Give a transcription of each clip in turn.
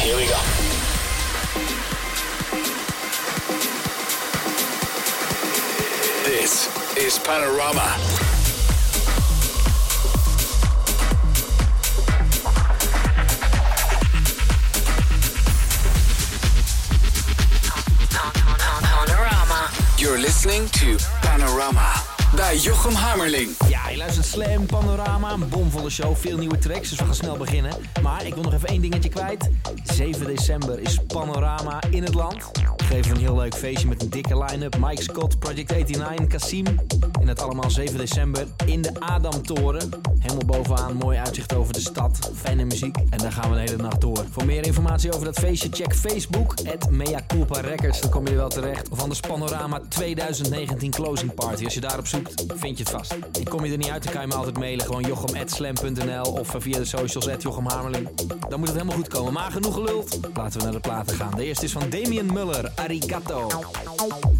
Here we go. This is Panorama. Panorama. You're listening to Panorama bij Jochem Hammerling. Ja, je luistert Slam Panorama, een bomvolle show, veel nieuwe tracks, dus we gaan snel beginnen. Maar ik wil nog even één dingetje kwijt. 7 december is Panorama in het land. Geven een heel leuk feestje met een dikke line-up. Mike Scott, Project 89, Kasim. En het allemaal 7 december in de Adamtoren. Helemaal bovenaan, mooi uitzicht over de stad, fijne muziek. En daar gaan we de hele nacht door. Voor meer informatie over dat feestje, check Facebook, at Mea Culpa Records. Dan kom je wel terecht. Of anders Panorama 2019 Closing Party. Als je daarop zoekt, vind je het vast. En kom je er niet uit, dan kan je me altijd mailen. Gewoon jochem.slam.nl of via de socials at. Dan moet het helemaal goed komen. Maar genoeg geluld. Laten we naar de platen gaan. De eerste is van Damien Muller, Arigato.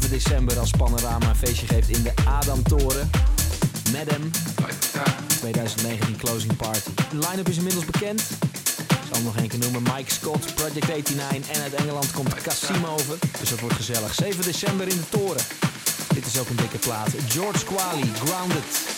7 december als Panorama een feestje geeft in de Adamtoren. Hem. 2019 Closing Party. De line-up is inmiddels bekend. Ik zal hem nog één keer noemen. Mike Scott, Project 89 en uit Engeland komt Cassim over. Dus dat wordt gezellig. 7 december in de toren. Dit is ook een dikke plaat. George Quali, Grounded.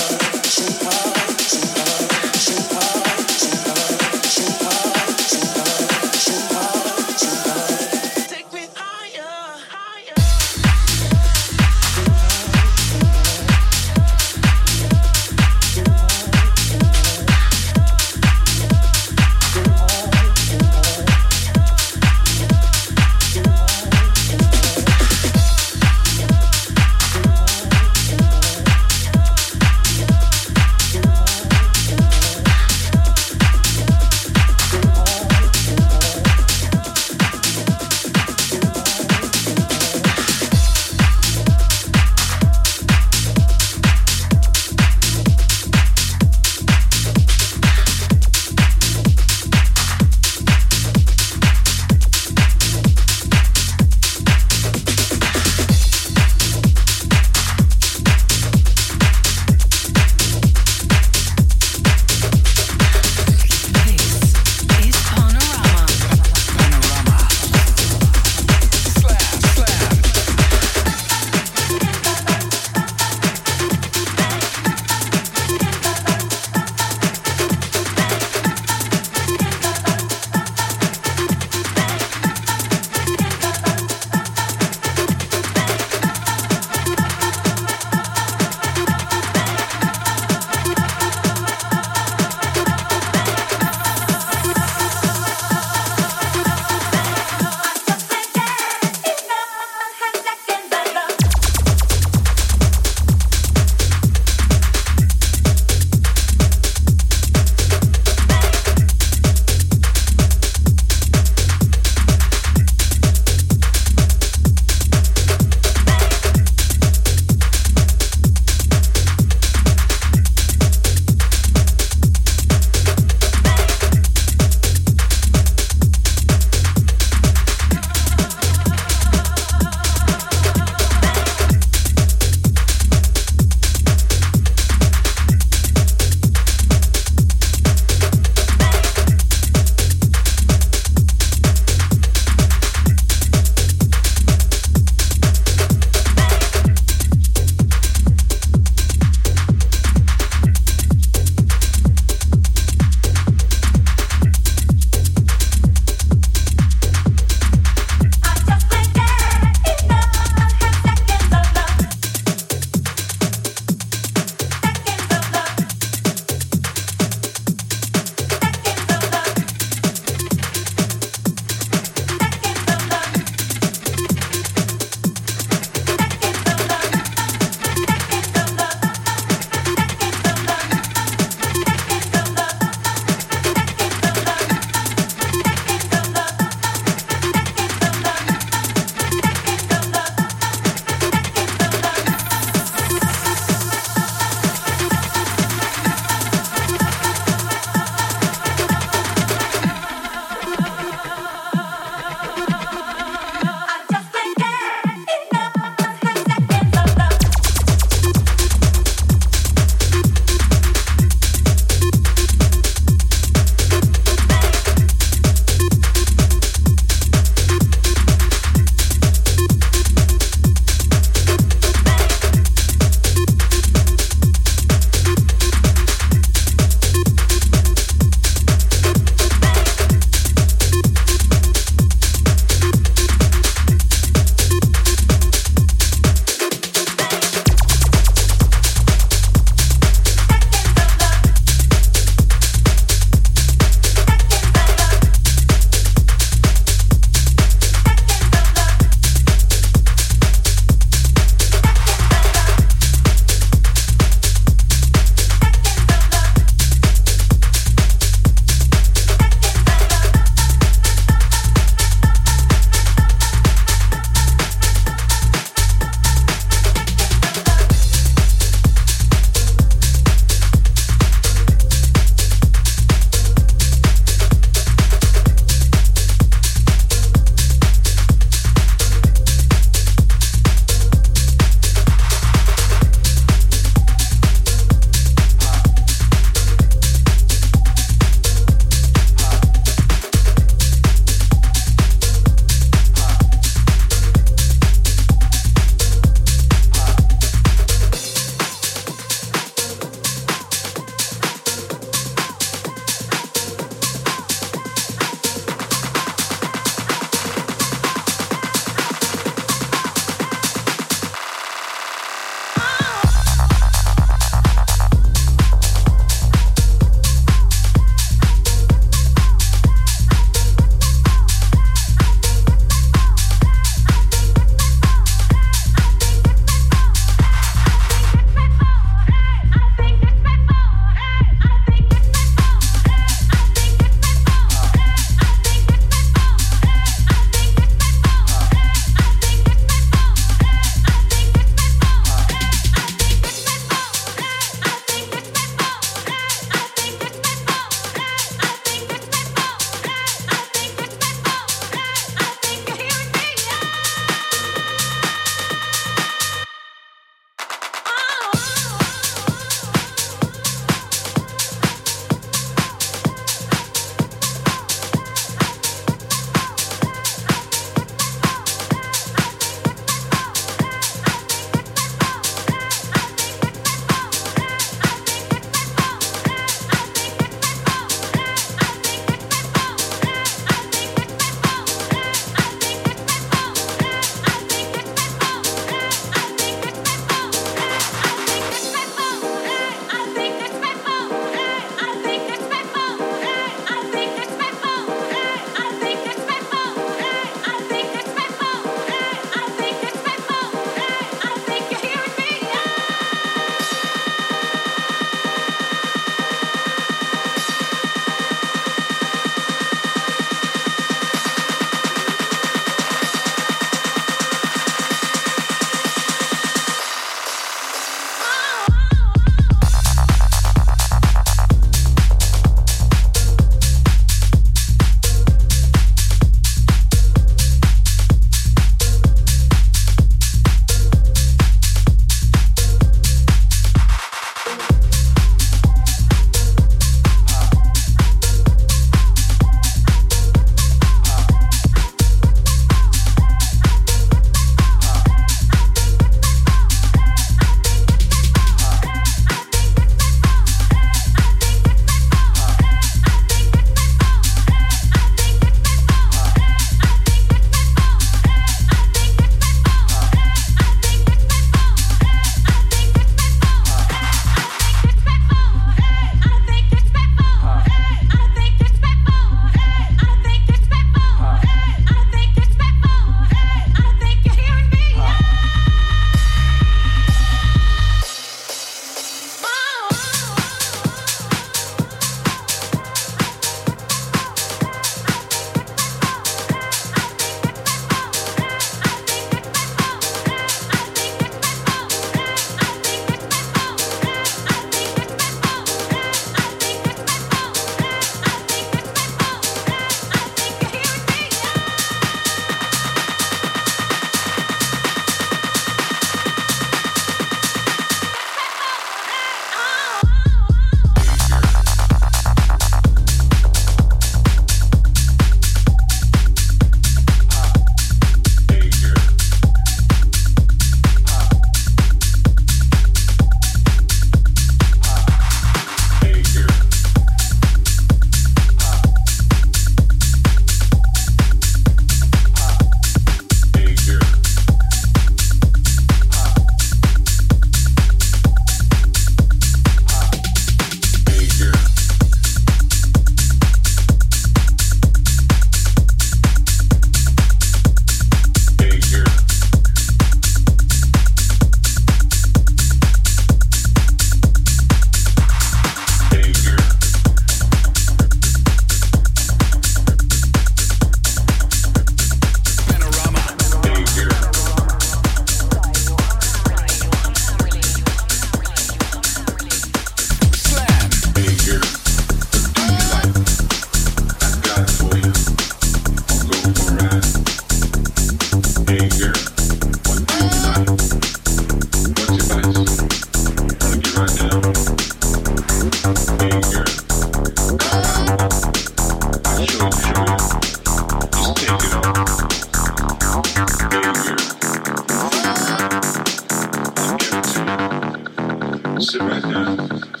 surrender.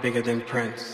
Bigger than Prince.